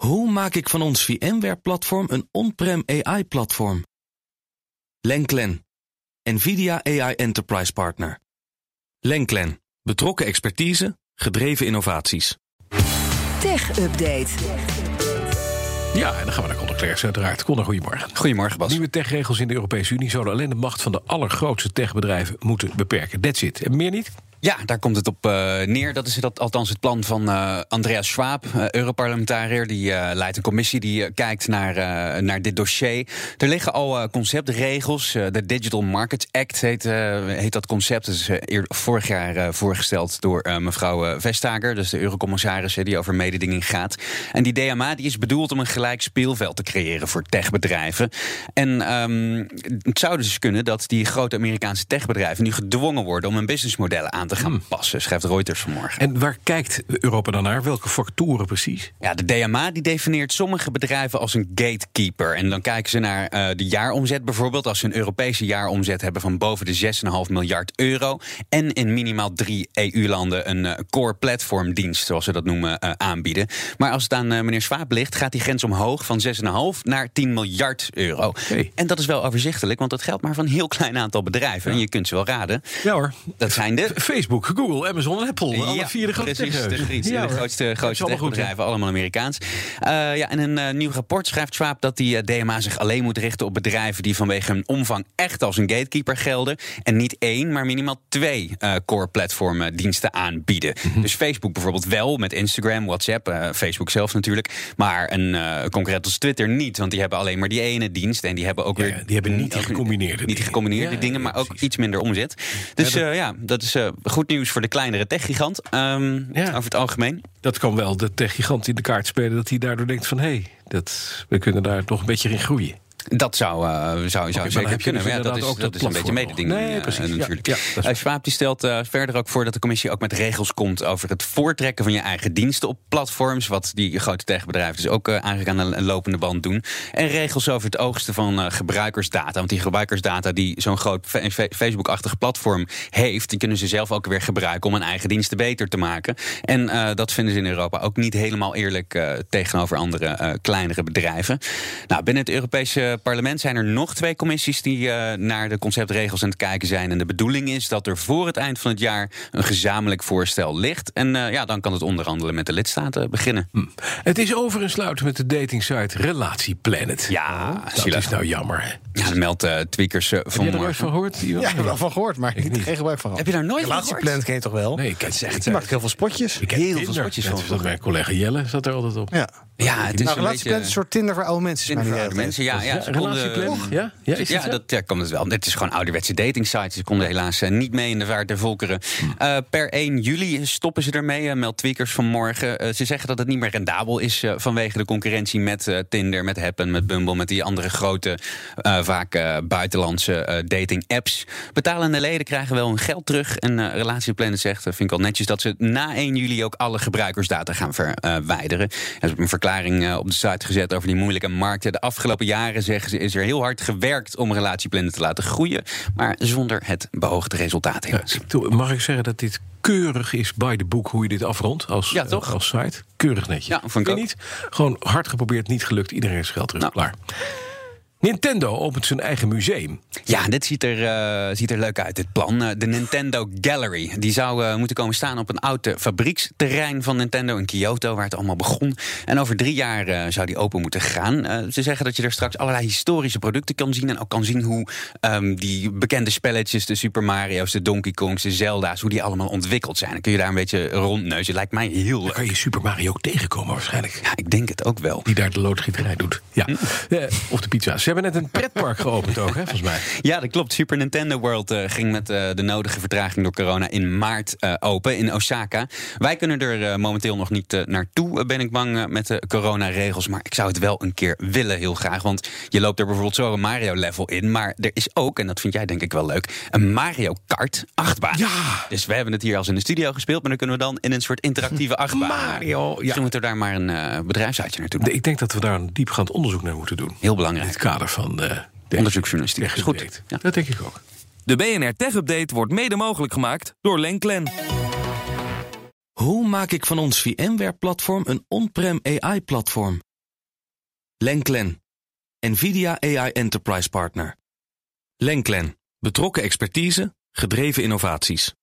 Hoe maak ik van ons VMware-platform een on-prem AI-platform? Lenklen, NVIDIA AI Enterprise Partner. Lenklen, betrokken expertise, gedreven innovaties. Tech Update. Ja, en dan gaan we naar Conor Klerks uiteraard. Conor, goedemorgen. Goedemorgen, Bas. Nieuwe techregels in de Europese Unie zouden alleen de macht van de allergrootste techbedrijven moeten beperken. That's it. En meer niet? Ja, daar komt het op uh, neer. Dat is dat, althans het plan van uh, Andreas Schwab, uh, Europarlementariër. Die leidt een commissie die kijkt naar, naar dit dossier. Er liggen al conceptregels. de Digital Markets Act heet, heet dat concept. Dat is vorig jaar voorgesteld door mevrouw Vestager. Dus de eurocommissaris die over mededinging gaat. En die DMA die is bedoeld om een gelijk speelveld te creëren voor techbedrijven. En um, het zou dus kunnen dat die grote Amerikaanse techbedrijven nu gedwongen worden om hun businessmodellen aan te gaan hmm. passen, schrijft Reuters vanmorgen. En waar kijkt Europa dan naar? Welke factoren precies? Ja, de DMA die definieert sommige bedrijven als een gatekeeper. En dan kijken ze naar uh, de jaaromzet bijvoorbeeld. Als ze een Europese jaaromzet hebben van boven de 6,5 miljard euro. En in minimaal drie EU-landen een uh, core platformdienst, zoals ze dat noemen, uh, aanbieden. Maar als het aan meneer Swaap ligt, gaat die grens omhoog van 6,5 naar 10 miljard euro. Okay. En dat is wel overzichtelijk, want dat geldt maar van een heel klein aantal bedrijven. Ja. En je kunt ze wel raden. Ja hoor. Dat zijn de Facebook, Google, Amazon en Apple. Ja, alle vier de grootste precies, de, grootste, ja, de grootste, grootste techbedrijven, allemaal Amerikaans. Uh, ja, in een uh, nieuw rapport schrijft Schwab dat die uh, DMA zich alleen moet richten op bedrijven die vanwege hun omvang echt als een gatekeeper gelden. En niet één, maar minimaal twee core platform diensten aanbieden. Mm -hmm. Dus Facebook bijvoorbeeld wel met Instagram, WhatsApp, Facebook zelf natuurlijk. Maar een concurrent als Twitter niet, want die hebben alleen maar die ene dienst. En die hebben ook ja, weer. Die hebben niet die gecombineerde Niet die gecombineerde dingen, maar ook iets minder omzet. Dus ja, dat is goed nieuws voor de kleinere techgigant. Um, ja. Over het algemeen. Dat kan wel de techgigant in de kaart spelen. Dat hij daardoor denkt van... hé, hey, dat, we kunnen daar nog een beetje in groeien. Dat zou, uh, zou, zou okay, zeker kunnen. Dus ja, dat is, ook dat, is een beetje mededinging nee, precies. Uh, natuurlijk. Ja, ja, uh, Schwab die stelt verder ook voor dat de commissie ook met regels komt over het voortrekken van je eigen diensten op platforms. Wat die grote techbedrijven dus ook eigenlijk aan een lopende band doen. En regels over het oogsten van gebruikersdata. Want die gebruikersdata die zo'n groot Facebook-achtig platform heeft, die kunnen ze zelf ook weer gebruiken om hun eigen diensten beter te maken. En dat vinden ze in Europa ook niet helemaal eerlijk tegenover andere kleinere bedrijven. Nou, binnen het Europese parlement zijn er nog twee commissies die uh, naar de conceptregels aan het kijken zijn. En de bedoeling is dat er voor het eind van het jaar een gezamenlijk voorstel ligt. En uh, ja, dan kan het onderhandelen met de lidstaten beginnen. Hm. Het is over en sluiten met de datingsite Relatieplanet. Ja, oh, dat is nou jammer. Hè? Ja, dat meldt uh, Tweakers uh, van. Heb je er nooit van gehoord? Ja, ik heb er wel van gehoord, maar ik niet. geen gebruik van. Heb je daar nooit van gehoord? Relatieplanet ken je toch wel? Nee, ik ken het echt. Je maakt heel veel spotjes. Ik heel veel spotjes van. Dat mijn collega Jelle zat er altijd op. Ja. Ja, het is nou, een beetje... een soort Tinder voor oude mensen. Tinder voor oude mensen, ja. ja, ja relatieplannen. Ja, ja, is ja dat ja, komt het wel. Het is gewoon ouderwetse dating sites. Ze konden helaas uh, niet mee in de vaart der volkeren. Uh, per 1 juli stoppen ze ermee, uh, meldt Tweakers vanmorgen. Ze zeggen dat het niet meer rendabel is vanwege de concurrentie met Tinder, met Happen, met Bumble, met die andere grote, vaak buitenlandse dating apps. Betalende leden krijgen wel hun geld terug. En Relatieplanet zegt, vind ik wel netjes, dat ze na 1 juli ook alle gebruikersdata gaan verwijderen. Ze hebben een verklaring op de site gezet over die moeilijke markten. De afgelopen jaren zeggen ze, is er heel hard gewerkt om relatieplannen te laten groeien, maar zonder het beoogde resultaat. Mag ik zeggen dat dit keurig is bij de boek hoe je dit afrondt als, ja, toch? Uh, als site? Keurig netjes. Ja, vond ik niet. Gewoon hard geprobeerd, niet gelukt. Iedereen is geld terug. Nou. Klaar. Nintendo opent zijn eigen museum. Ja, dit ziet er, uh, ziet er leuk uit, dit plan. Uh, de Nintendo Gallery. Die zou uh, moeten komen staan op een oud fabrieksterrein van Nintendo in Kyoto, waar het allemaal begon. En over drie jaar zou die open moeten gaan. ze zeggen dat je er straks allerlei historische producten kan zien. En ook kan zien hoe um, die bekende spelletjes, de Super Mario's, de Donkey Kongs, de Zelda's, hoe die allemaal ontwikkeld zijn. Dan kun je daar een beetje rondneuzen. Lijkt mij heel leuk. Dan kan je Super Mario ook tegenkomen waarschijnlijk. Ja, ik denk het ook wel. Die daar de loodgieterij doet. Ja. Hm. of de pizza's. Ze hebben net een pretpark geopend ook, hè, volgens mij. Ja, dat klopt. Super Nintendo World uh, ging met uh, de nodige vertraging door corona in maart uh, open in Osaka. Wij kunnen er momenteel nog niet naartoe, ben ik bang, met de coronaregels. Maar ik zou het wel een keer willen, heel graag. Want je loopt er bijvoorbeeld zo een Mario-level in. Maar er is ook, en dat vind jij denk ik wel leuk, een Mario Kart achtbaan. Ja! Dus we hebben het hier als in de studio gespeeld. Maar dan kunnen we dan in een soort interactieve achtbaan. Mario! Ja. Dus we moeten daar maar een bedrijfsuitje naartoe doen. Ik denk dat we daar een diepgaand onderzoek naar moeten doen. Heel belangrijk. Kader van onderzoeksjournalistiek. Is goed. Ja. Dat denk ik ook. De BNR Tech Update wordt mede mogelijk gemaakt door Lenklen. Hoe maak ik van ons VMware-platform een on-prem AI-platform? Lenklen, NVIDIA AI Enterprise Partner. Lenklen, betrokken expertise, gedreven innovaties.